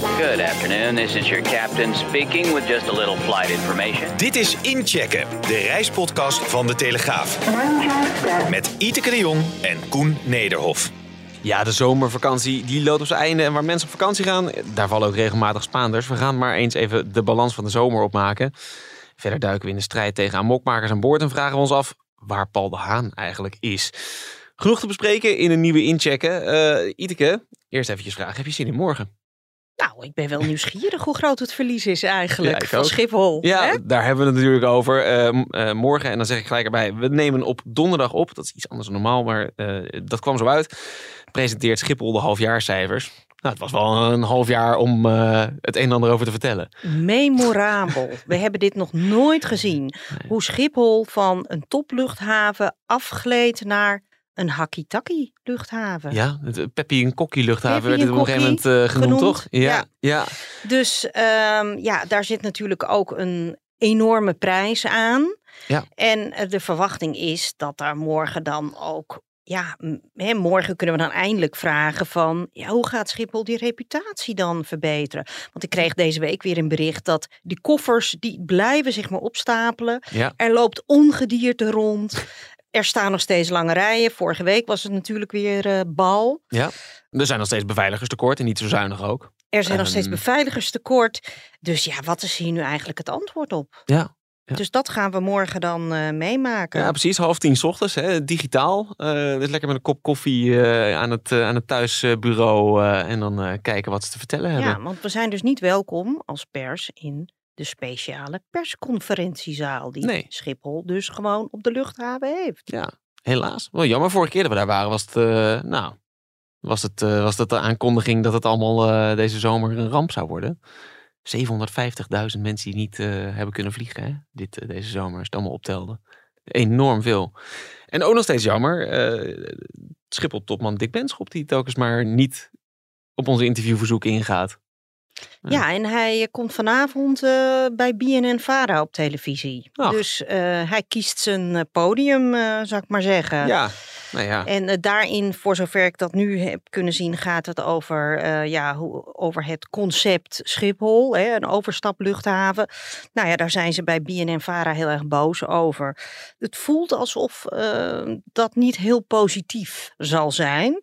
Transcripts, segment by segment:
Good afternoon, this is your captain speaking with just a little flight information. Dit is Inchecken, de reispodcast van De Telegraaf. Met Iteke de Jong en Koen Nederhof. Ja, de zomervakantie die loopt op zijn einde. En waar mensen op vakantie gaan, daar vallen ook regelmatig Spaanders. We gaan maar eens even de balans van de zomer opmaken. Verder duiken we in de strijd tegen amokmakers aan boord en vragen we ons af waar Paul de Haan eigenlijk is. Genoeg te bespreken in een nieuwe inchecken. Uh, Iteke, eerst eventjes vragen. Heb je zin in morgen? Nou, ik ben wel nieuwsgierig hoe groot het verlies is eigenlijk Ja, van ook. Schiphol. Ja, hè? daar hebben we het natuurlijk over. Eh, m- eh, morgen, en dan zeg ik gelijk erbij, we nemen op donderdag op. Dat is iets anders dan normaal, maar eh, dat kwam zo uit. Presenteert Schiphol de halfjaarcijfers. Nou, het was wel een half jaar om eh, het een en ander over te vertellen. Memorabel. We hebben dit nog nooit gezien. Hoe Schiphol van een topluchthaven afgleed naar een hakkie-takkie luchthaven. Ja, het eh, Peppi en Kokkie luchthaven Peppy werd het op een gegeven moment eh, genoemd, genoemd, toch? Ja, ja. ja. Dus ehm, ja, daar zit natuurlijk ook een enorme prijs aan. Ja. En eh, de verwachting is dat daar morgen dan ook. Ja, hè, morgen kunnen we dan eindelijk vragen van ja, hoe gaat Schiphol die reputatie dan verbeteren? Want ik kreeg deze week weer een bericht dat die koffers die blijven zich maar opstapelen. ja. Er loopt ongedierte rond. Er staan nog steeds lange rijen. Vorige week was het natuurlijk weer eh, bal. ja. Er zijn nog steeds beveiligers tekort en niet zo zuinig ook. Er zijn nog steeds Ehm. beveiligers tekort. Dus ja, wat is hier nu eigenlijk het antwoord op? Ja. Ja. Dus dat gaan we morgen dan eh, meemaken. Ja, precies. Half tien 's ochtends, hè, digitaal. Dus lekker met een kop koffie aan, het, aan het thuisbureau en dan kijken wat ze te vertellen hebben. Ja, want we zijn dus niet welkom als pers in de speciale persconferentiezaal die Nee. Schiphol dus gewoon op de luchthaven heeft. Ja, helaas. Wel jammer, vorige keer dat we daar waren was het, eh, nou, was het, eh, was dat de aankondiging dat het allemaal eh, deze zomer een ramp zou worden. 750.000 mensen die niet hebben kunnen vliegen hè? Dit, deze zomer, als het allemaal optelde. Enorm veel. En ook nog steeds jammer, Schiphol-topman Dick Benschop die telkens maar niet op onze interviewverzoek ingaat. Ja. Ja, en hij eh, komt vanavond eh, bij BNN-Vara op televisie. Ach. Dus eh, hij kiest zijn podium, zou ik maar zeggen. Ja, nou ja. En eh, daarin, voor zover ik dat nu heb kunnen zien, gaat het over, eh, ja, hoe, over het concept Schiphol, hè, een overstapluchthaven. Nou ja, daar zijn ze bij BNN-Vara heel erg boos over. Het voelt alsof eh, dat niet heel positief zal zijn.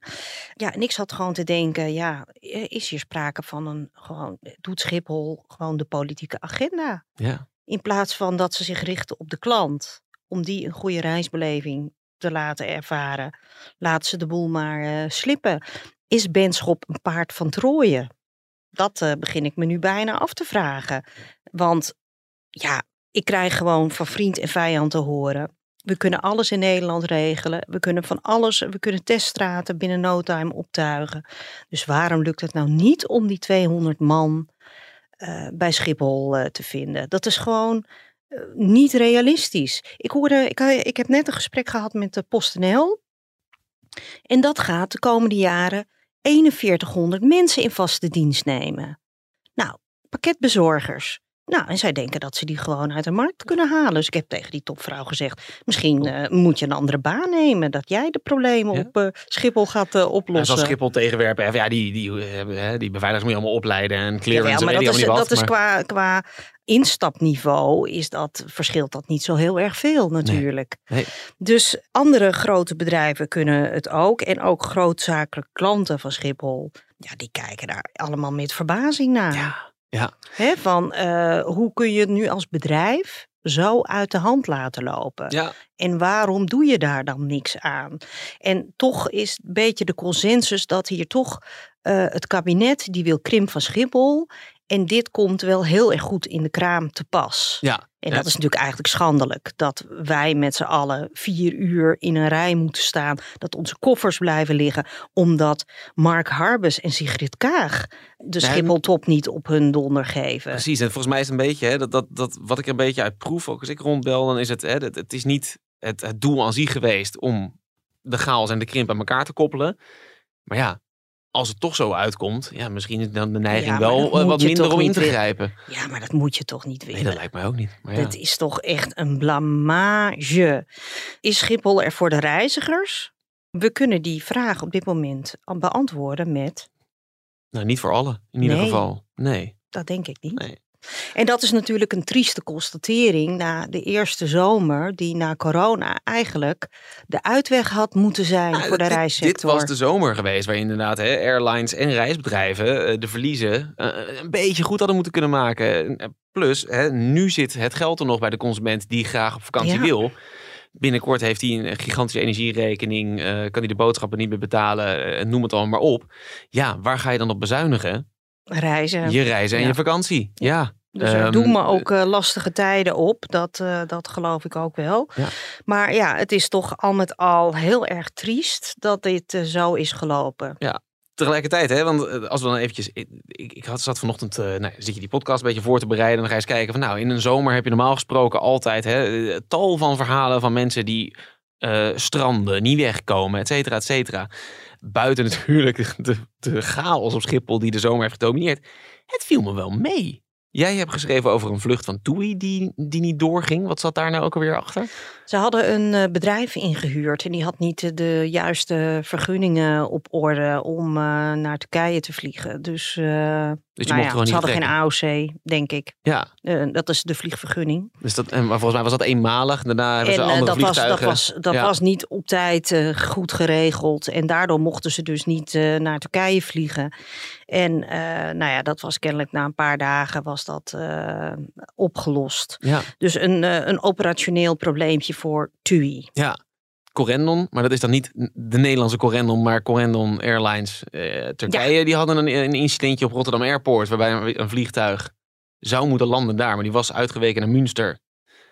Ja, en ik zat gewoon te denken, ja, is hier sprake van een, gewoon, doet Schiphol gewoon de politieke agenda? ja. In plaats van dat ze zich richten op de klant. Om die een goede reisbeleving te laten ervaren. Laat ze de boel maar eh, slippen. Is Benschop een paard van Trooien? Dat eh, begin ik me nu bijna af te vragen. Want ja, ik krijg gewoon van vriend en vijand te horen. We kunnen alles in Nederland regelen. We kunnen van alles, we kunnen teststraten binnen no time optuigen. Dus waarom lukt het nou niet om die 200 man eh, bij Schiphol te vinden? Dat is gewoon niet realistisch. Ik, hoorde, ik, eh, ik heb net een gesprek gehad met de PostNL. En dat gaat de komende jaren 4100 mensen in vaste dienst nemen. Nou, pakketbezorgers. Nou, en zij denken dat ze die gewoon uit de markt kunnen halen. Dus ik heb tegen die topvrouw gezegd: misschien eh, moet je een andere baan nemen. Dat jij de problemen Ja. op eh, Schiphol gaat Ja, oplossen. zoals Schiphol tegenwerpen. Ja, die, die, die beveiligers moet je allemaal opleiden en clearance. Jawel, en maar dat is, dat wat, is maar- qua, qua instapniveau is dat, verschilt dat niet zo heel erg veel natuurlijk. Nee. Dus andere grote bedrijven kunnen het ook. En ook grootzakelijke klanten van Schiphol. Ja, die kijken daar allemaal met verbazing naar. Ja, ja. Van eh, hoe kun je het nu als bedrijf zo uit de hand laten lopen? Ja, En waarom doe je daar dan niks aan? En toch is een beetje de consensus dat hier toch eh, het kabinet die wil krimp van Schiphol. En dit komt wel heel erg goed in de kraam te pas. ja. En dat is natuurlijk eigenlijk schandelijk. Dat wij met z'n allen vier uur in een rij moeten staan. Dat onze koffers blijven liggen. Omdat Mark Harbes en Sigrid Kaag de Ja, Schipholtop niet op hun donder geven. Precies, en volgens mij is het een beetje, hè, dat, dat, dat, wat ik er een beetje uit proef, ook als ik rondbel, dan is het, hè, het, het is niet het, het doel aan zich geweest om de chaos en de krimp aan elkaar te koppelen. Maar ja, als het toch zo uitkomt, ja, misschien is dan de neiging Ja, wel dat eh, wat minder om in te grijpen. Ja, maar dat moet je toch niet Nee, willen. dat lijkt mij ook niet. Maar ja. Het is toch echt een blamage. Is Schiphol er voor de reizigers? We kunnen die vraag op dit moment beantwoorden met, Nou, niet voor allen, in ieder Nee. geval. Nee. dat denk ik niet. Nee. En dat is natuurlijk een trieste constatering na de eerste zomer, die na corona eigenlijk de uitweg had moeten zijn Nou, voor de dit- reissector. Dit was de zomer geweest, waar inderdaad hè, airlines en reisbedrijven eh, de verliezen eh, een beetje goed hadden moeten kunnen maken. En Plus, hè, nu zit het geld er nog bij de consument die graag op vakantie Ja. wil. Binnenkort heeft hij een gigantische energierekening, eh, kan hij de boodschappen niet meer betalen, eh, noem het allemaal maar op. Ja, waar ga je dan op bezuinigen? Reizen. Je reizen en Ja. je vakantie. Ja. Dus er Ehm, doen me ook eh, lastige tijden op. Dat, eh, dat geloof ik ook wel. Ja. Maar ja, het is toch al met al heel erg triest dat dit eh, zo is gelopen. Tegelijkertijd, hè, want als we dan eventjes... Ik, ik, had, zat vanochtend, nou, zit je die podcast een beetje voor te bereiden... en dan ga je eens kijken van, nou, in een zomer heb je normaal gesproken altijd... Hè, tal van verhalen van mensen die stranden, niet wegkomen, et cetera, et cetera. Buiten natuurlijk de, de chaos op Schiphol die de zomer heeft gedomineerd. Het viel me wel mee. Jij hebt geschreven over een vlucht van TUI die, die niet doorging. Wat zat daar nou ook alweer achter? Ze hadden een eh, bedrijf ingehuurd en die had niet de juiste vergunningen op orde om eh, naar Turkije te vliegen. Dus, eh, Dus je nou mocht ja, gewoon niet ze hadden geen. AOC, denk ik. Ja, Eh, dat is de vliegvergunning. dus dat, en, maar volgens mij was dat eenmalig. Daarna hebben ze En eh, andere dat, was, dat, vliegtuigen. was, dat Ja. was niet op tijd eh, goed geregeld. En daardoor mochten ze dus niet naar Turkije vliegen. En nou ja, dat was kennelijk na een paar dagen was dat opgelost. Ja. Dus een, een operationeel probleempje voor TUI. Ja, Corendon, maar dat is dan niet de Nederlandse Corendon, maar Corendon Airlines eh, Turkije. Die hadden een, een incidentje op Rotterdam Airport, waarbij een, een vliegtuig zou moeten landen daar, maar die was uitgeweken naar Münster.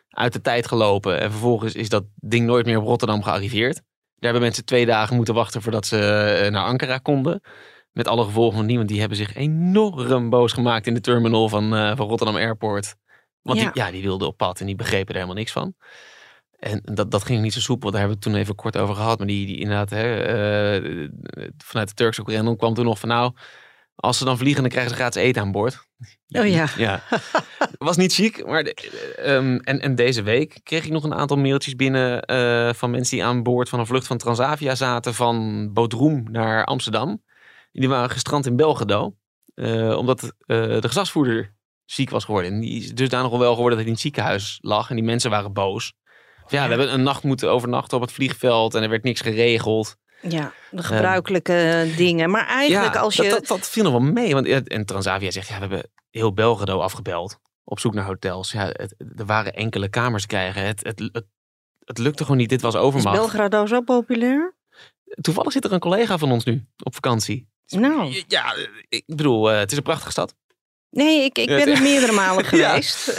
Uit de tijd gelopen en vervolgens is dat ding nooit meer op Rotterdam gearriveerd. Daar hebben mensen twee dagen moeten wachten voordat ze eh, naar Ankara konden. Met alle gevolgen van niemand. Die hebben zich enorm boos gemaakt in de terminal van, eh, van Rotterdam Airport. Want Ja. Die, ja, die wilden op pad en die begrepen er helemaal niks van. En dat, dat ging niet zo soepel. Daar hebben we het toen even kort over gehad. Maar die, die inderdaad, hè, eh, vanuit de Turkse Corendon kwam toen nog van nou, als ze dan vliegen, dan krijgen ze gratis eten aan boord. Oh ja. Ja. Was niet chic. Maar de- ehm, en, en deze week kreeg ik nog een aantal mailtjes binnen eh, van mensen die aan boord van een vlucht van Transavia zaten van Bodroem naar Amsterdam. Die waren gestrand in Belgrado. eh, omdat de gezagsvoerder ziek was geworden. En die is dus daar nog wel geworden dat hij in het ziekenhuis lag. En die mensen waren boos. Ja, we hebben een nacht moeten overnachten op het vliegveld en er werd niks geregeld. Ja, de gebruikelijke dingen. Maar eigenlijk ja, als je... dat, dat, dat viel nog wel mee. Want, en Transavia zegt, ja, we hebben heel Belgrado afgebeld. Op zoek naar hotels. Ja, het, er waren enkele kamers te krijgen. Het, het, het, het lukte gewoon niet. Dit was is overmacht. Belgrado zo populair? Toevallig zit er een collega van ons nu op vakantie. Nou, Ja, ik bedoel, eh, het is een prachtige stad. nee, ik, ik ben er meerdere malen geweest. Ja,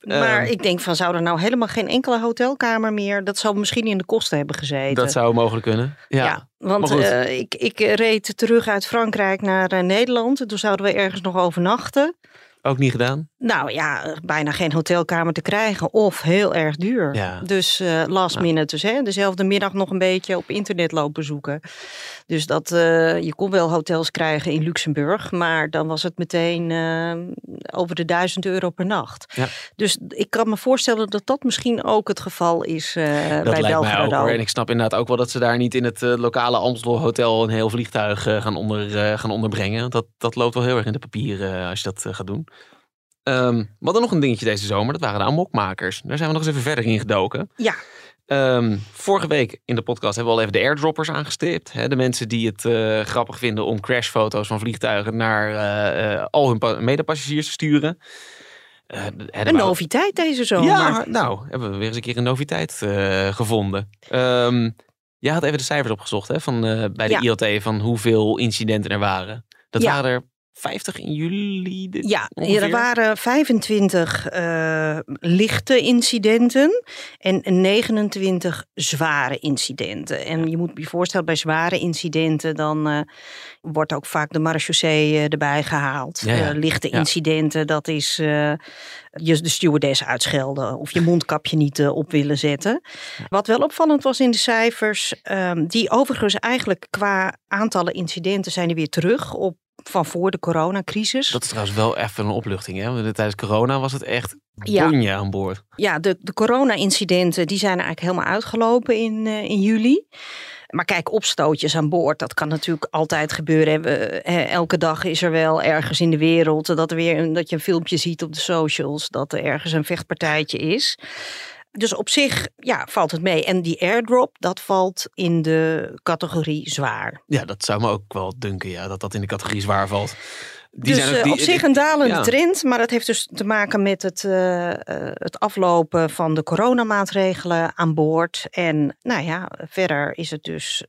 Maar Ehm. ik denk van, zou er nou helemaal geen enkele hotelkamer meer? Dat zou misschien in de kosten hebben gezeten. dat zou mogelijk kunnen. Ja, Ja, want eh, ik, ik reed terug uit Frankrijk naar eh, Nederland. Toen zouden we ergens nog overnachten. ook niet gedaan. Nou ja, bijna geen hotelkamer te krijgen of heel erg duur. Ja. Dus eh, last Ja. minute, dus hè, dezelfde middag nog een beetje op internet lopen zoeken. Dus dat, eh, je kon wel hotels krijgen in Luxemburg, maar dan was het meteen eh, over de 1000 euro per nacht. Ja. Dus ik kan me voorstellen dat dat misschien ook het geval is Dat bij lijkt mij ook. En ik snap inderdaad ook wel dat ze daar niet in het lokale Amstel Hotel een heel vliegtuig gaan, onder, gaan onderbrengen. Dat, dat loopt wel heel erg in de papieren als je dat gaat doen. Ehm we hadden nog een dingetje deze zomer. Dat waren de amokmakers. Daar zijn we nog eens even verder in gedoken. Ja. Ehm, vorige week in de podcast hebben we al even de airdroppers aangestipt. Hè? De mensen die het eh, grappig vinden om crashfoto's van vliegtuigen naar eh, eh, al hun pa- medepassagiers te sturen. Een noviteit deze zomer. ja, nou, hebben we weer eens een keer een noviteit gevonden. Ehm jij had even de cijfers opgezocht hè, van, bij de Ja. ILT van hoeveel incidenten er waren. Dat Ja. waren er 50 in juli? dit Ja, ongeveer? er waren 25 eh, lichte incidenten en 29 zware incidenten. En je moet je voorstellen, bij zware incidenten dan eh, wordt ook vaak de marechaussee eh, erbij gehaald. Ja, ja. Eh, lichte Ja. incidenten, dat is je de stewardess uitschelden of je mondkapje niet op willen zetten. Wat wel opvallend was in de cijfers, ehm, die overigens eigenlijk qua aantallen incidenten zijn er weer terug op van voor de coronacrisis. Dat is trouwens wel even een opluchting. Hè? Want Tijdens corona was het echt Ja. bonje aan boord. Ja, de, de corona-incidenten die zijn eigenlijk helemaal uitgelopen in, eh, in juli. Maar kijk, opstootjes aan boord, dat kan natuurlijk altijd gebeuren. We, elke dag is er wel ergens in de wereld dat, er weer, een- dat je een filmpje ziet op de socials dat er ergens een vechtpartijtje is. Dus op zich ja, valt het mee. En die airdrop, dat valt in de categorie zwaar. Ja, dat zou me ook wel dunken, ja, dat dat in de categorie zwaar valt. Die dus zijn ook- eh, die- op zich een dalende ja. trend, maar dat heeft dus te maken met het, eh, eh, het aflopen van de coronamaatregelen aan boord. En nou ja, verder is het dus,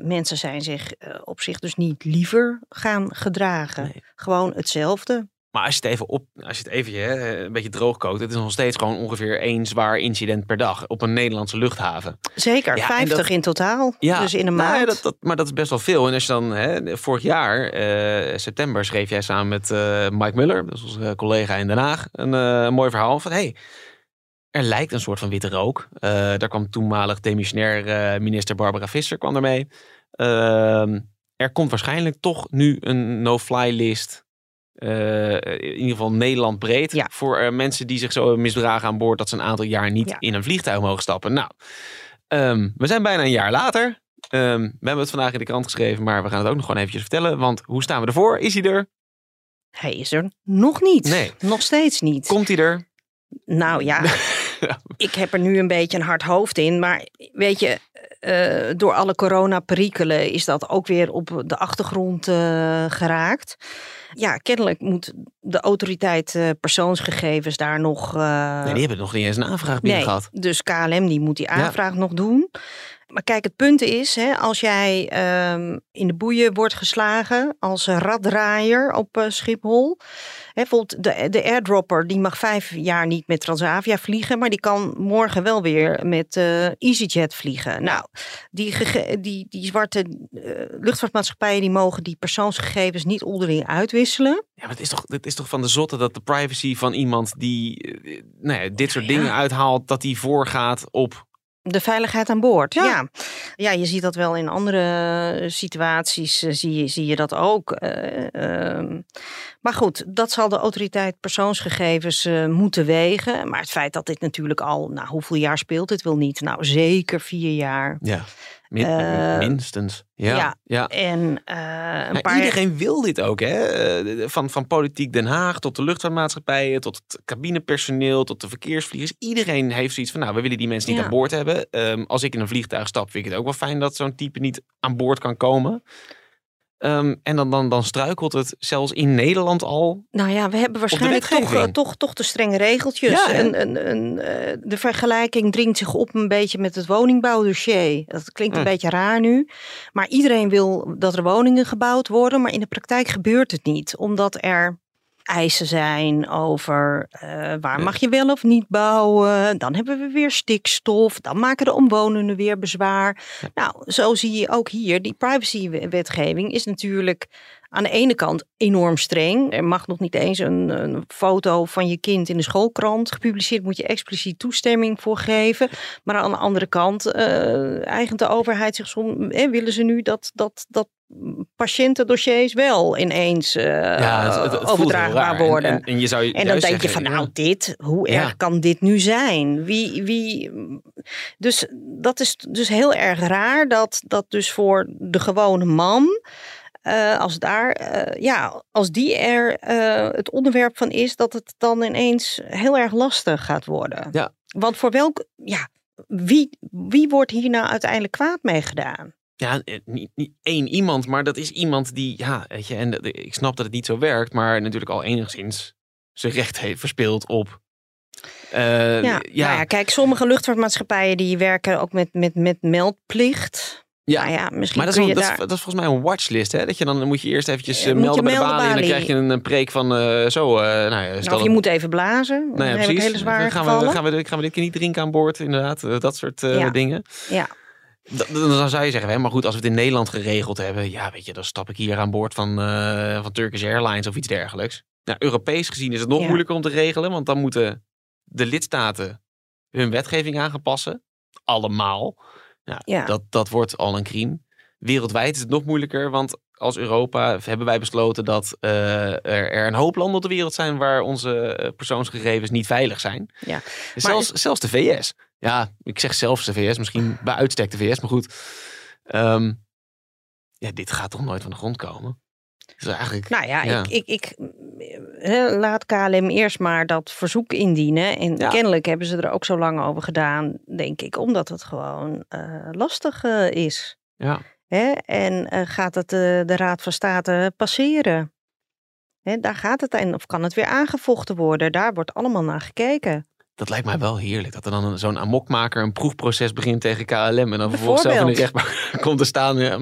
mensen zijn zich op zich dus niet liever gaan gedragen. Nee. Gewoon hetzelfde. Maar als je het even op, als je het even hè, een beetje droog kookt, het is nog steeds gewoon ongeveer één zwaar incident per dag op een Nederlandse luchthaven. Zeker, Ja, en 50 dat- in totaal. Ja, dus in een nou ja, maand. dat, dat, maar dat is best wel veel. En als je dan, hè, vorig jaar, eh, september, schreef jij samen met eh, Mike Muller, dat is onze collega in Den Haag, een eh, mooi verhaal van hey, er lijkt een soort van witte rook. Eh, daar kwam toenmalig demissionair eh, minister Barbara Visser kwam ermee. Ehm, er komt waarschijnlijk toch nu een no-fly list. Eh, in ieder geval Nederland breed. Ja. Voor eh, mensen die zich zo misdragen aan boord dat ze een aantal jaar niet Ja. in een vliegtuig mogen stappen. Nou, ehm, we zijn bijna een jaar later. Ehm, we hebben het vandaag in de krant geschreven, maar we gaan het ook nog gewoon eventjes vertellen. Want hoe staan we ervoor? Is hij er? Hij is er nog niet. Nee. Nog steeds niet. Komt hij er? Nou Ja. ik heb er nu een beetje een hard hoofd in. Maar weet je, eh, door alle coronaperikelen is dat ook weer op de achtergrond eh, geraakt. Ja, kennelijk moet de autoriteit eh, persoonsgegevens daar nog... Nee, die hebben nog niet eens een aanvraag binnen nee, gehad. dus KLM die moet die aanvraag nog doen. Maar kijk, het punt is, hè, als jij ehm, in de boeien wordt geslagen als raddraaier op Schiphol. Bijvoorbeeld de, de airdropper, die mag vijf jaar niet met Transavia vliegen, maar die kan morgen wel weer met eh, EasyJet vliegen. Nou, die, die, die zwarte eh, luchtvaartmaatschappijen die mogen die persoonsgegevens niet onderling uitwisselen. Ja, maar het is toch, het is toch van de zotte dat de privacy van iemand die eh, nou ja, dit soort Ja. dingen uithaalt, dat die voorgaat op. De veiligheid aan boord, ja. Ja. ja. je ziet dat wel in andere situaties, eh, zie, je, zie je dat ook. eh, ehm. maar goed, dat zal de autoriteit persoonsgegevens eh, moeten wegen. Maar het feit dat dit natuurlijk al, nou hoeveel jaar speelt het wel niet? Nou, zeker vier jaar. Ja, min- Eh, minstens. Ja, ja. ja. En eh, een Ja, paar... Iedereen wil dit ook, hè? Eh, Van, van politiek Den Haag tot de luchtvaartmaatschappijen, tot het cabinepersoneel, tot de verkeersvliegers. Iedereen heeft zoiets van, nou, we willen die mensen niet Ja. aan boord hebben. Ehm, als ik in een vliegtuig stap, vind ik het ook wel fijn dat zo'n type niet aan boord kan komen. Ehm, en dan, dan, dan struikelt het zelfs in Nederland al. Nou ja, we hebben waarschijnlijk toch, eh, toch, toch de strenge regeltjes. Ja, een, een, eh, de vergelijking dringt zich op een beetje met het woningbouwdossier. Dat klinkt een Hm. beetje raar nu. Maar iedereen wil dat er woningen gebouwd worden. Maar in de praktijk gebeurt het niet. Omdat er eisen zijn over eh, waar mag je wel of niet bouwen. Dan hebben we weer stikstof. Dan maken de omwonenden weer bezwaar. Nou, zo zie je ook hier. Die privacywetgeving is natuurlijk aan de ene kant enorm streng. Er mag nog niet eens een, een foto van je kind in de schoolkrant gepubliceerd. Moet je expliciet toestemming voor geven. Maar aan de andere kant eh eigent de overheid zich soms... Eh, willen ze nu dat, dat, dat patiëntendossiers wel ineens eh, overdraagbaar. En- worden. En, en je zou En dan denk je van, nou, dit, hoe Ja. erg kan dit nu zijn? Wie, wie... Dus dat is dus heel erg raar dat, dat dus voor de gewone man, eh, als daar, eh, ja, als die er het onderwerp van is, dat het dan ineens heel erg lastig gaat worden. Ja. Want voor welk, ja, wie, wie wordt hier nou uiteindelijk kwaad mee gedaan? Ja, eh, niet, niet één iemand, maar dat is iemand die, ja, weet je, en dat- ik snap dat het niet zo werkt, maar natuurlijk al enigszins zijn recht heeft verspeeld op. eh, Ja, Nou ja, kijk, sommige luchtvaartmaatschappijen die werken ook met, met, met meldplicht. Ja. Nou ja, misschien Maar dat is, kun wel- je dat, is, daar... dat is volgens mij een watchlist. Hè? Dat je dan moet je eerst eventjes Eh, eh, melden bij de balie. En dan krijg je een, een preek van eh, zo. eh nou ja, stel Of je moet even blazen. Dan nou ja, precies. hele zware gaan, we, gaan, we, gaan we dit keer niet drinken aan boord, inderdaad. Eh, dat soort eh, Ja. dingen. Ja. Da- Dan zou je zeggen, hè, maar goed, als we het in Nederland geregeld hebben, ja, weet je, dan stap ik hier aan boord van, eh, van Turkish Airlines of iets dergelijks. Nou, Europees gezien is het nog Ja. moeilijker om te regelen, want dan moeten de lidstaten hun wetgeving aangepassen. Allemaal. Ja, Ja. Dat, dat wordt al een crime. Wereldwijd is het nog moeilijker, want als Europa hebben wij besloten dat eh, er, er een hoop landen op de wereld zijn waar onze eh, persoonsgegevens niet veilig zijn. Ja. Zelfs, zelfs de VS. Ja, ik zeg zelfs de VS, misschien bij uitstek de VS, maar goed. Ehm, ja, dit gaat toch nooit van de grond komen? Dus eigenlijk, Nou ja, Ja. Ik, ik, ik laat KLM eerst maar dat verzoek indienen. En Ja. kennelijk hebben ze er ook zo lang over gedaan, denk ik, omdat het gewoon eh, lastig is. ja. Hè? En eh, gaat het eh, de Raad van State passeren? Hè, daar gaat het en of kan het weer aangevochten worden? Daar wordt allemaal naar gekeken. Dat lijkt mij wel heerlijk. Dat er dan zo'n amokmaker een proefproces begint tegen KLM. En dan vervolgens zelf in de rechtbank komt te staan. Ja,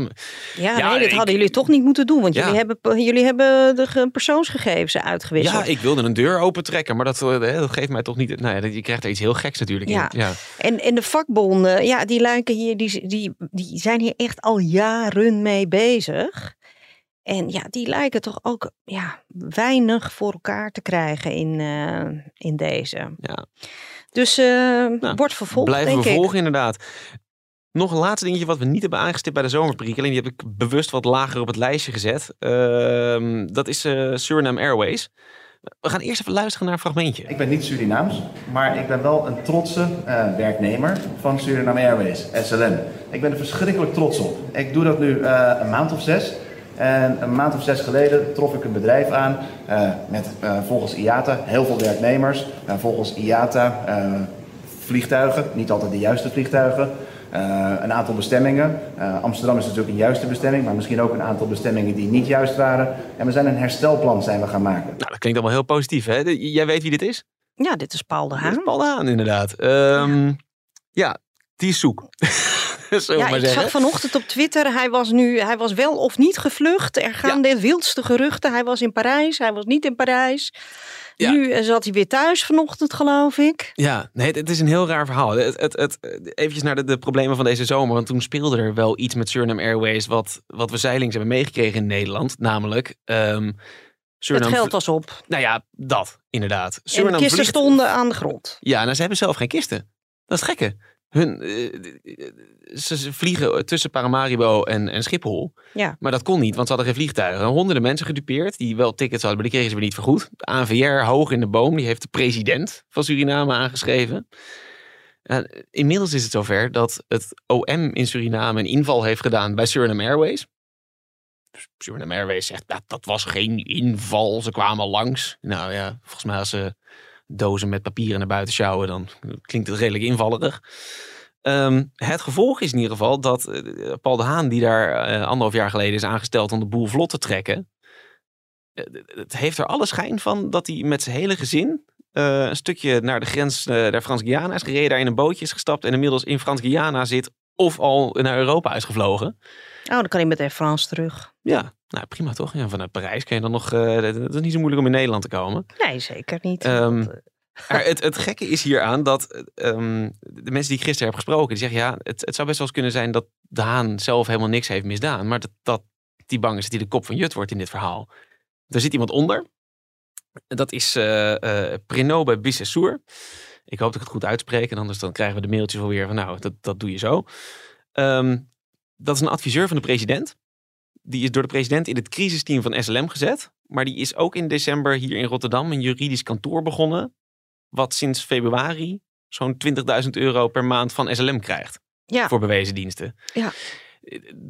Ja, nee, dat ik- hadden jullie toch niet moeten doen, want Ja. jullie, hebben, jullie hebben de ge- persoonsgegevens uitgewisseld. ja, ik wilde een deur opentrekken, maar dat, eh, dat geeft mij toch niet... Nou ja, je krijgt er iets heel geks natuurlijk Ja. in. Ja. En, en de vakbonden, ja, die lijken hier, die, die, die zijn hier echt al jaren mee bezig. En ja, die lijken toch ook ja, weinig voor elkaar te krijgen in, eh, in deze. Ja. Dus eh wordt vervolgd, Blijven denk we ik. volgen inderdaad. Nog een laatste dingetje wat we niet hebben aangestipt bij de zomerpriek. Alleen die heb ik bewust wat lager op het lijstje gezet. Ehm, dat is eh, Suriname Airways. We gaan eerst even luisteren naar een fragmentje. Ik ben niet Surinaams, maar ik ben wel een trotse eh, werknemer van Suriname Airways, SLM. Ik ben er verschrikkelijk trots op. Ik doe dat nu eh, een maand of zes. En een maand of zes geleden trof ik een bedrijf aan eh, met eh, volgens IATA heel veel werknemers. Eh, volgens IATA eh, vliegtuigen, niet altijd de juiste vliegtuigen. Eh, een aantal bestemmingen. Eh, Amsterdam is natuurlijk een juiste bestemming, maar misschien ook een aantal bestemmingen die niet juist waren. En we zijn een herstelplan zijn we gaan maken. Nou, dat klinkt allemaal heel positief. Hè? De- Jij weet wie dit is? Ja, dit is Paul de Haan. Paul de Haan, inderdaad. Ehm, ja. die is zoek. We Ja, maar ik zag vanochtend op Twitter, hij was nu, hij was wel of niet gevlucht. Er gaan de wildste geruchten. Hij was in Parijs, hij was niet in Parijs. Ja. Nu eh, zat hij weer thuis vanochtend, geloof ik. Ja, nee, het, het is een heel raar verhaal. Het, het, het, eventjes naar de, de problemen van deze zomer. Want toen speelde er wel iets met Suriname Airways... wat, wat we zeilings hebben meegekregen in Nederland. Namelijk... Het Suriname geld vlie- was op. Nou ja, dat, inderdaad. En de Suriname kisten vliegt- stonden aan de grond. Ja, nou, ze hebben zelf geen kisten. Dat is het gekke. Hun, eh, ze, ze vliegen tussen Paramaribo en, en Schiphol. Ja. Maar dat kon niet, want ze hadden geen vliegtuigen. Honderden mensen gedupeerd die wel tickets hadden, maar die kregen ze weer niet vergoed. De ANVR hoog in de boom, die heeft de president van Suriname aangeschreven. En inmiddels is het zover dat het OM in Suriname een inval heeft gedaan bij Suriname Airways. Suriname Airways zegt dat dat was geen inval, ze kwamen langs. Nou ja, volgens mij als ze dozen met papieren naar buiten sjouwen, dan klinkt het redelijk invallerig. Ehm, het gevolg is in ieder geval dat eh, Paul de Haan, die daar eh, anderhalf jaar geleden is aangesteld om de boel vlot te trekken, eh, het heeft er alle schijn van dat hij met zijn hele gezin een stukje naar de grens naar Frans-Guyana is gereden, daar in een bootje is gestapt en inmiddels in Frans-Guyana zit of al naar Europa is gevlogen. Oh, dan kan hij met Air France terug. Ja, nou prima toch? Ja, vanuit Parijs kun je dan nog, eh, het is niet zo moeilijk om in Nederland te komen. Nee, zeker niet. Ehm, Want, eh, Maar het, het gekke is hieraan dat ehm, de mensen die ik gisteren heb gesproken, die zeggen ja, het, het zou best wel eens kunnen zijn dat de Haan zelf helemaal niks heeft misdaan. Maar dat, dat die bang is dat hij de kop van Jut wordt in dit verhaal. Er zit iemand onder. Dat is eh eh Prenobe Bissessour. Ik hoop dat ik het goed uitspreek. En anders dan krijgen we de mailtjes wel weer van nou, dat, dat doe je zo. Ehm, dat is een adviseur van de president. Die is door de president in het crisisteam van SLM gezet. Maar die is ook in december hier in Rotterdam een juridisch kantoor begonnen wat sinds februari zo'n 20.000 euro per maand van SLM krijgt. Ja. Voor bewezen diensten. Ja.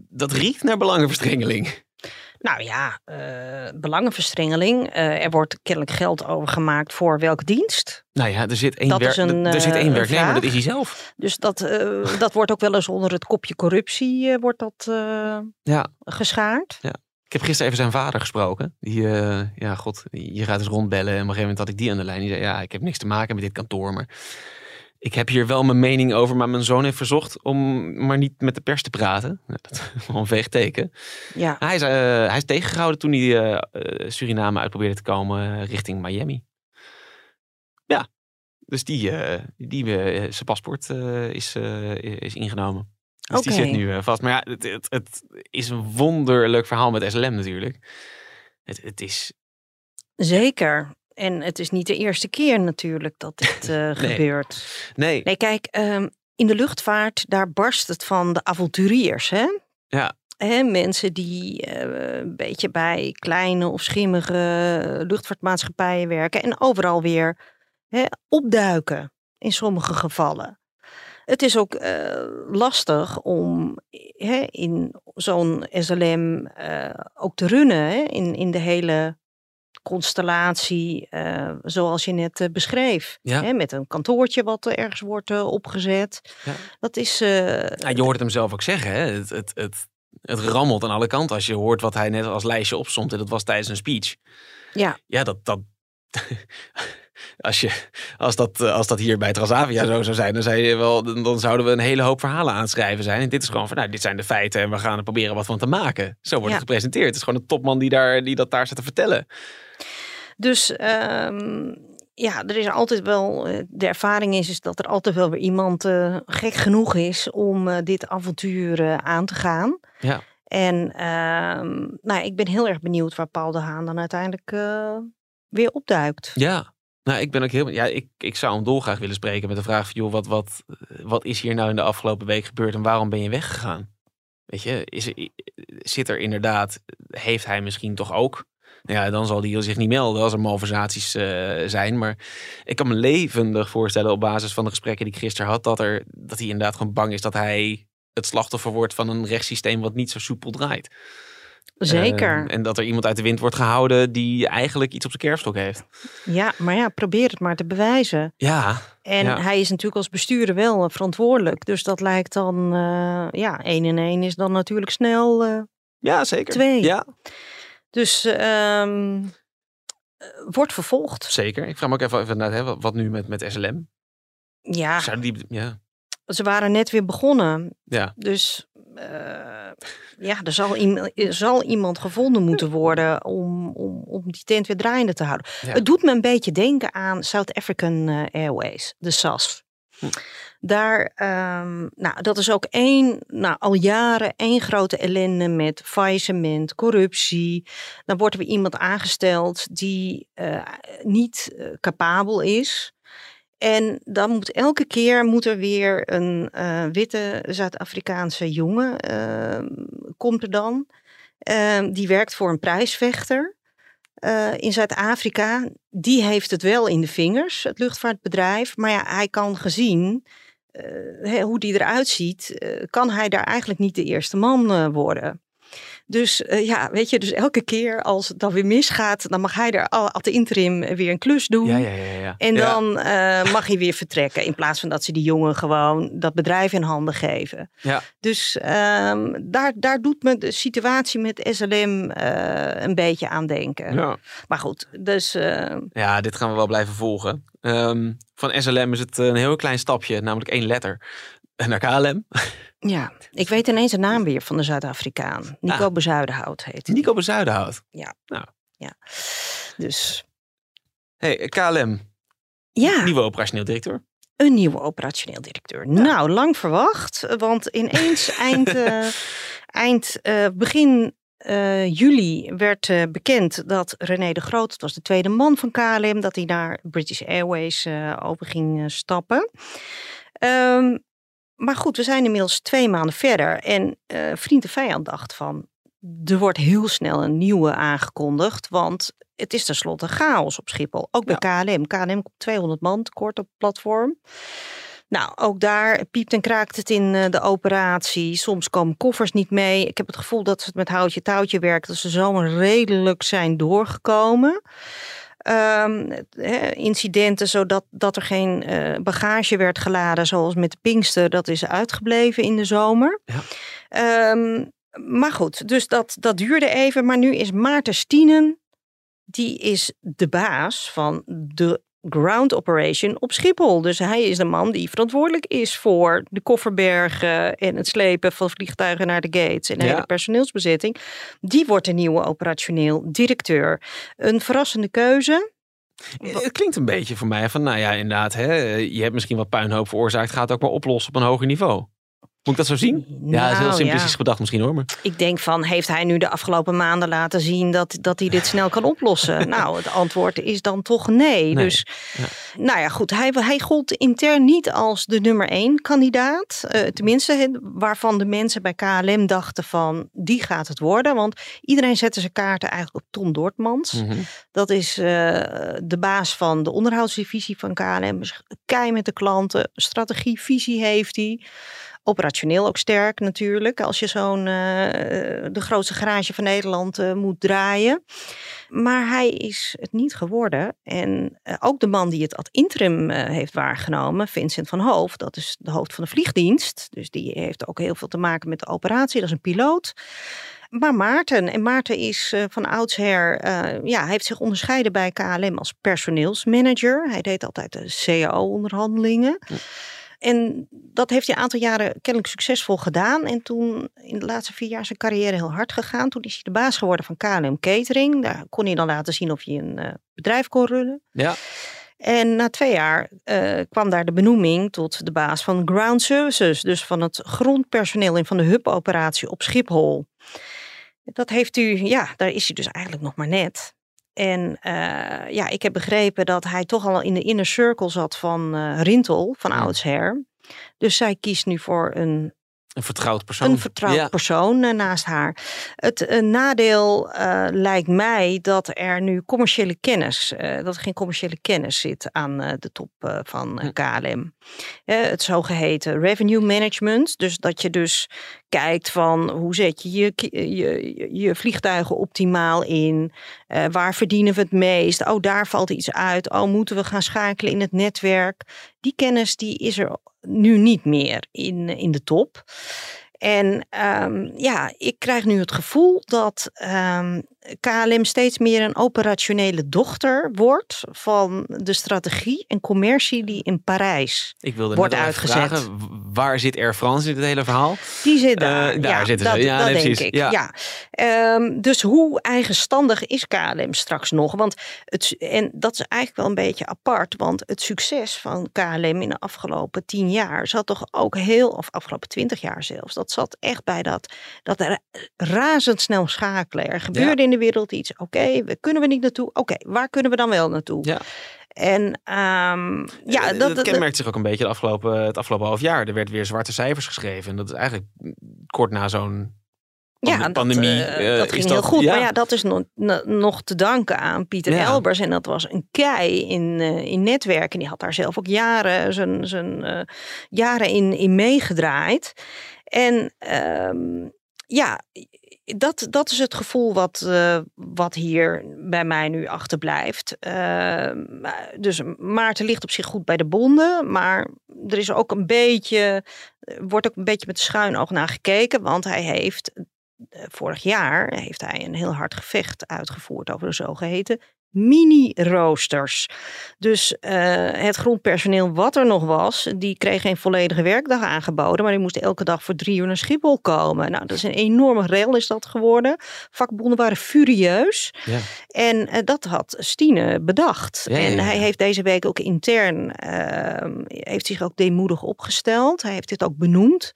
Dat riekt naar belangenverstrengeling. Nou ja, eh, belangenverstrengeling. Eh, er wordt kennelijk geld overgemaakt voor welke dienst. Nou ja, er zit één, Dat wer- is een, er zit eh, één een werknemer, dat is hij zelf. Dus dat, eh, dat wordt ook wel eens onder het kopje corruptie eh, wordt dat, eh, Ja. geschaard. Ik heb gisteren even zijn vader gesproken. Die, eh, ja, god, je gaat eens rondbellen. En op een gegeven moment had ik die aan de lijn. Die zei, ja, ik heb niks te maken met dit kantoor, maar ik heb hier wel mijn mening over, maar mijn zoon heeft verzocht om maar niet met de pers te praten. Dat is wel een veeg teken. Ja, Hij is, eh, hij is tegengehouden toen hij eh, eh, Suriname uitprobeerde te komen richting Miami. Ja, dus die, die zijn paspoort is, is ingenomen. Dus die zit nu vast. Maar ja, het, het, het is een wonderlijk verhaal met SLM natuurlijk. Het, het is, zeker. En het is niet de eerste keer natuurlijk dat dit eh, gebeurt. nee, Nee, kijk, ehm, in de luchtvaart, daar barst het van de avonturiers, hè? Ja. Hè, mensen die eh, een beetje bij kleine of schimmige luchtvaartmaatschappijen werken en overal weer hè, opduiken in sommige gevallen. Het is ook eh, lastig om hè, in zo'n SLM ook te runnen, in, in de hele constellatie eh, zoals je net eh, beschreef. Ja. Hè, met een kantoortje wat er ergens wordt eh, opgezet. Ja. Dat is... Ja, je hoort het hem zelf ook zeggen. Hè? Het, het, het, het rammelt aan alle kanten als je hoort wat hij net als lijstje opstond. En dat was tijdens een speech. Ja. Ja, dat... dat als, je, als, dat, als dat hier bij Transavia zo zou zijn, dan, zei je wel, dan, zouden we een hele hoop verhalen aanschrijven zijn. En dit is gewoon van, nou, dit zijn de feiten en we gaan er proberen wat van te maken. Zo wordt Ja. het gepresenteerd. Het is gewoon een topman die, daar, die dat daar zit te vertellen. Dus ehm, ja, er is altijd wel, eh, de ervaring is, is dat er altijd wel weer iemand eh, gek genoeg is om eh, dit avontuur aan te gaan. Ja. En ehm, nou, ik ben heel erg benieuwd waar Paul de Haan dan uiteindelijk weer opduikt. Ja. Nou, ik ben ook heel. Ja, ik, ik zou hem dolgraag willen spreken met de vraag van, joh, wat, wat, wat is hier nou in de afgelopen week gebeurd en waarom ben je weggegaan? Weet je, is er, zit er inderdaad, heeft hij misschien toch ook? Nou ja, dan zal hij zich niet melden als er malversaties eh, zijn. Maar ik kan me levendig voorstellen op basis van de gesprekken die ik gisteren had, dat, er, dat hij inderdaad gewoon bang is dat hij het slachtoffer wordt van een rechtssysteem wat niet zo soepel draait. Zeker. Eh, en dat er iemand uit de wind wordt gehouden die eigenlijk iets op zijn kerfstok heeft. ja, maar ja, probeer het maar te bewijzen. Ja, En Ja. hij is natuurlijk als bestuurder wel eh, verantwoordelijk. Dus dat lijkt dan, eh, ja, één en één is dan natuurlijk snel ja zeker. Twee. Ja, Dus ehm eh, wordt vervolgd. Zeker. Ik vraag me ook even, even naar, hè, wat- nu met, met SLM? Ja, Zouden die, ja, ze waren net weer begonnen. ja, Dus eh, ja, er zal, er zal iemand gevonden moeten worden om, om, om die tent weer draaiende te houden. Ja. Het doet me een beetje denken aan South African eh, Airways, de SAS. Hm. Daar, ehm, nou, dat is ook één, nou, al jaren één grote ellende met faillissement, corruptie. Dan wordt er iemand aangesteld die eh, niet eh, capabel is. En dan moet elke keer moet er weer een eh, witte Zuid-Afrikaanse jongen, ehm, komt er dan. Ehm, die werkt voor een prijsvechter in Zuid-Afrika. Die heeft het wel in de vingers, het luchtvaartbedrijf. Maar ja, hij kan gezien hoe die eruit ziet, eh, kan hij daar eigenlijk niet de eerste man eh, worden. Dus eh, ja, weet je, dus elke keer als het dan weer misgaat, dan mag hij er al ad interim weer een klus doen. ja, ja, ja. ja. En dan eh, mag hij weer vertrekken. In plaats van dat ze die jongen gewoon dat bedrijf in handen geven. Ja. Dus ehm, daar, daar doet me de situatie met SLM eh, een beetje aan denken. ja. Maar goed, dus eh, ja, dit gaan we wel blijven volgen. Ehm, van SLM is het een heel klein stapje, namelijk één letter. Naar KLM. Ja, ik weet ineens de naam weer van de Zuid-Afrikaan. Nico Ah. Bezuidenhout heet hij. Nico Bezuidenhout. Dus Hey, KLM, ja, nieuwe operationeel directeur. een nieuwe operationeel directeur. Nou, lang verwacht, want ineens eind, eh, eind eh, begin eh, juli werd bekend dat René de Groot, het was de tweede man van KLM, dat hij naar British Airways eh, over ging stappen. Ehm, maar goed, we zijn inmiddels twee maanden verder en eh, vriend en vijand dacht van, er wordt heel snel een nieuwe aangekondigd, want het is tenslotte chaos op Schiphol. Ook bij KLM. KLM komt 200 man tekort op het platform. Nou, ook daar piept en kraakt het in eh, de operatie. Soms komen koffers niet mee. Ik heb het gevoel dat ze het met houtje touwtje werken. Dat ze zomaar redelijk zijn doorgekomen. Ehm, incidenten zodat dat er geen eh, bagage werd geladen, zoals met de Pinkster, dat is uitgebleven in de zomer. Ja. Ehm, maar goed, dus dat, dat duurde even. Maar nu is Maarten Stienen, die is de baas van de ground operation op Schiphol. Dus hij is de man die verantwoordelijk is voor de kofferbergen en het slepen van vliegtuigen naar de gates en de Ja. hele personeelsbezetting. Die wordt de nieuwe operationeel directeur. Een verrassende keuze. Eh, Het klinkt een beetje voor mij van, nou ja, inderdaad, hè, je hebt misschien wat puinhoop veroorzaakt, ga het ook maar oplossen op een hoger niveau. Moet ik dat zo zien? ja, dat is heel Nou, simplistisch ja. gedacht misschien hoor. Maar... Ik denk van, heeft hij nu de afgelopen maanden laten zien dat, dat hij dit snel kan oplossen? nou, het antwoord is dan toch nee. Nee, Dus, nou ja, goed. Hij, hij gold intern niet als de nummer één kandidaat. Eh, tenminste, waarvan de mensen bij KLM dachten van, die gaat het worden. Want iedereen zette zijn kaarten eigenlijk op Tom Dortmans. Mhm. Dat is eh, de baas van de onderhoudsdivisie van KLM. Is Kei met de klanten, strategie, visie heeft hij. Operationeel ook sterk natuurlijk. Als je zo'n eh, de grootste garage van Nederland eh, moet draaien. Maar hij is het niet geworden. En eh, ook de man die het ad interim heeft waargenomen, Vincent van Hoof, dat is de hoofd van de vliegdienst. Dus die heeft ook heel veel te maken met de operatie. Dat is een piloot. Maar Maarten, en Maarten is van oudsher, ja, heeft zich onderscheiden bij KLM als personeelsmanager. Hij deed altijd de CAO-onderhandelingen. En dat heeft hij een aantal jaren kennelijk succesvol gedaan. En toen in de laatste vier jaar zijn carrière heel hard gegaan. Toen is hij de baas geworden van KLM Catering. Daar kon hij dan laten zien of hij een eh, bedrijf kon runnen. Ja, En na twee jaar eh, kwam daar de benoeming tot de baas van Ground Services. Dus van het grondpersoneel en van de hub-operatie op Schiphol. Dat heeft u, ja, daar is hij dus eigenlijk nog maar net. En eh, ja, ik heb begrepen dat hij toch al in de inner circle zat van eh Rintel, van oudsher. Dus zij kiest nu voor een een vertrouwd persoon. een vertrouwd Ja. persoon eh, naast haar. Het eh, nadeel eh, lijkt mij dat er nu commerciële kennis, dat er geen commerciële kennis zit aan de top van Hm. KLM. Eh, het zogeheten revenue management. Dus dat je dus kijkt van hoe zet je je, je, je, vliegtuigen optimaal in? Waar verdienen we het meest? Oh, daar valt iets uit. Oh, moeten we gaan schakelen in het netwerk? Die kennis die is er nu niet meer in, in de top. En ehm, ja, ik krijg nu het gevoel dat ehm, KLM steeds meer een operationele dochter wordt van de strategie en commercie die in Parijs. Ik wilde Wordt uitgezet. vragen, waar zit Air France in dit hele verhaal? Die zit daar. Eh, daar ja, zitten ze. Ja, dat nee, denk ik. Ja. Ja. Ehm, dus hoe eigenstandig is KLM straks nog? Want het, en dat is eigenlijk wel een beetje apart. Want het succes van KLM in de afgelopen tien jaar zat toch ook heel, of afgelopen twintig jaar zelfs, dat zat echt bij dat, dat ra- razendsnel schakelen. Er gebeurde in de wereld iets. Oké, we kunnen we niet naartoe? Oké, waar kunnen we dan wel naartoe? Ja. En ehm, ja, Eh, dat, dat, dat- kenmerkt zich ook een beetje de afgelopen, het afgelopen half jaar. Er werd weer zwarte cijfers geschreven. En dat is eigenlijk kort na zo'n Ja, pande- dat, pandemie. eh, dat is ging heel goed. ja. Maar ja, dat is nog, no- nog te danken aan Pieter Ja. Elbers. En dat was een kei in, eh, in netwerken. Die had daar zelf ook jaren, zijn, zijn, jaren in, in meegedraaid. En ehm, ja, dat, dat is het gevoel wat, eh, wat hier bij mij nu achterblijft. Ehm, dus Maarten ligt op zich goed bij de bonden. Maar er is ook een beetje, wordt ook een beetje met schuin oog naar gekeken. Want hij heeft eh, vorig jaar heeft hij een heel hard gevecht uitgevoerd over de zogeheten mini-roosters. Dus eh, het grondpersoneel wat er nog was, die kreeg geen volledige werkdag aangeboden, maar die moest elke dag voor drie uur naar Schiphol komen. Nou, dat is een enorme rel is dat geworden. Vakbonden waren furieus. Ja. En eh, dat had Stine bedacht. Ja, en ja. hij heeft deze week ook intern, ehm, heeft zich ook deemoedig opgesteld. Hij heeft dit ook benoemd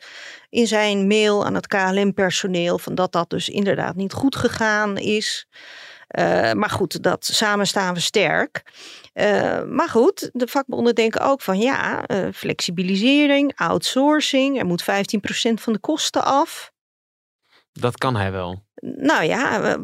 in zijn mail aan het KLM-personeel. Van dat dat dus inderdaad niet goed gegaan is. Eh, maar goed, dat samen staan we sterk. Eh, maar goed, de vakbonden denken ook van ja, eh, flexibilisering, outsourcing. Er moet 15% van de kosten af. Dat kan hij wel. Nou ja,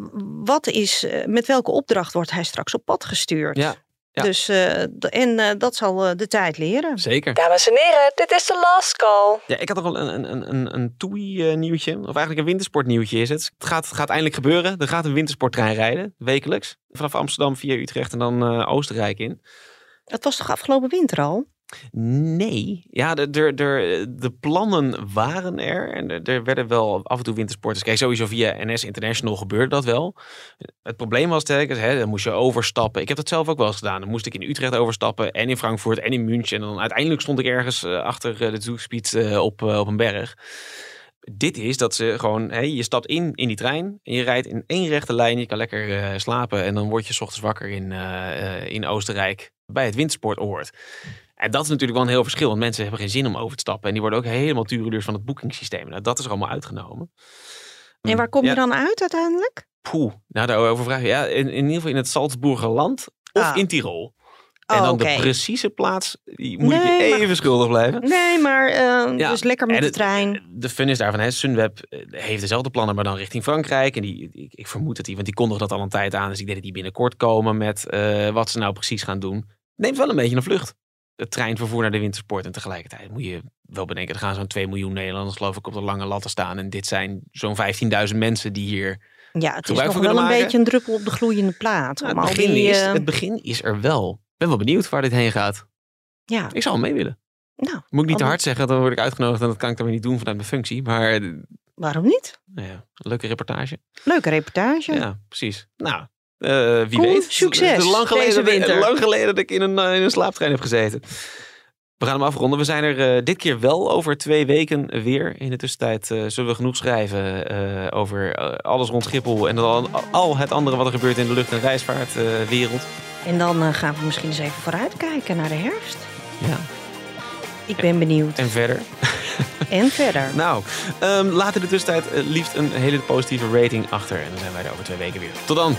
wat is, met welke opdracht wordt hij straks op pad gestuurd? Ja, ja. Dus, eh, en eh, dat zal eh, de tijd leren. zeker. Dames en heren, dit is de last call. Ja, ik had nog wel een, een, een, een TUI-nieuwtje. Of eigenlijk een wintersportnieuwtje is het. Het gaat, het gaat eindelijk gebeuren. Er gaat een wintersporttrein rijden, wekelijks. Vanaf Amsterdam via Utrecht en dan eh, Oostenrijk in. Dat was toch afgelopen winter al? Nee, ja, de, de, de, plannen waren er. En er, er werden wel af en toe wintersporters. Kijk, sowieso via NS International gebeurde dat wel. Het probleem was telkens, hè, dan moest je overstappen. Ik heb dat zelf ook wel eens gedaan. Dan moest ik in Utrecht overstappen en in Frankfurt en in München. En dan uiteindelijk stond ik ergens eh, achter eh, de Zugspitz uh, op, op een berg. Dit is dat ze gewoon, hè, je stapt in in die trein en je rijdt in één rechte lijn. Je kan lekker slapen en dan word je s ochtends wakker in, in Oostenrijk bij het wintersportoord. En dat is natuurlijk wel een heel verschil, want mensen hebben geen zin om over te stappen. En die worden ook helemaal tureluurs van het boekingssysteem. Nou, dat is er allemaal uitgenomen. En waar kom je ja. dan uit uiteindelijk? Poeh, nou daarover vragen. Ja, in, in ieder geval in het Salzburger land of Ah. in Tirol. En Oh, dan oké. de precieze plaats, die moet ik je maar- even schuldig blijven. Nee, maar eh, Ja, dus lekker met en de trein. De fun is daarvan, hè, Sunweb eh, heeft dezelfde plannen, maar dan richting Frankrijk. En die, ik, ik vermoed dat die, want die kondigen dat al een tijd aan. Dus ik denk dat die binnenkort komen met eh, wat ze nou precies gaan doen. Neemt wel een beetje een vlucht. Het treinvervoer naar de wintersport. En tegelijkertijd moet je wel bedenken, er gaan zo'n 2 miljoen Nederlanders geloof ik op de lange latten staan. En dit zijn zo'n 15.000 mensen die hier... Ja, het is nog wel een beetje een druppel op de gloeiende plaat. Nou, het, al begin die, is, eh, het begin is er wel. Ik ben wel benieuwd waar dit heen gaat. ja, Ik zou mee willen. nou, Moet ik niet te hard zeggen, dan word ik uitgenodigd. En dat kan ik dan weer niet doen vanuit mijn functie. Maar eh, waarom niet? nou ja, leuke reportage. Leuke reportage. Ja, precies. Nou, eh, wie weet. succes lang geleden, winter. lang geleden dat ik in een, eh, in een slaaptrein heb gezeten. We gaan hem afronden. We zijn er eh, dit keer wel over twee weken weer. In de tussentijd zullen we genoeg schrijven over alles rond Schiphol. En al, al het andere wat er gebeurt in de lucht- en reisvaartwereld. En dan gaan we misschien eens even vooruitkijken naar de herfst. ja. Ik ben benieuwd. En verder. En verder. Nou, ehm, laat in de tussentijd liefst een hele positieve rating achter. En dan zijn wij er over twee weken weer. Tot dan.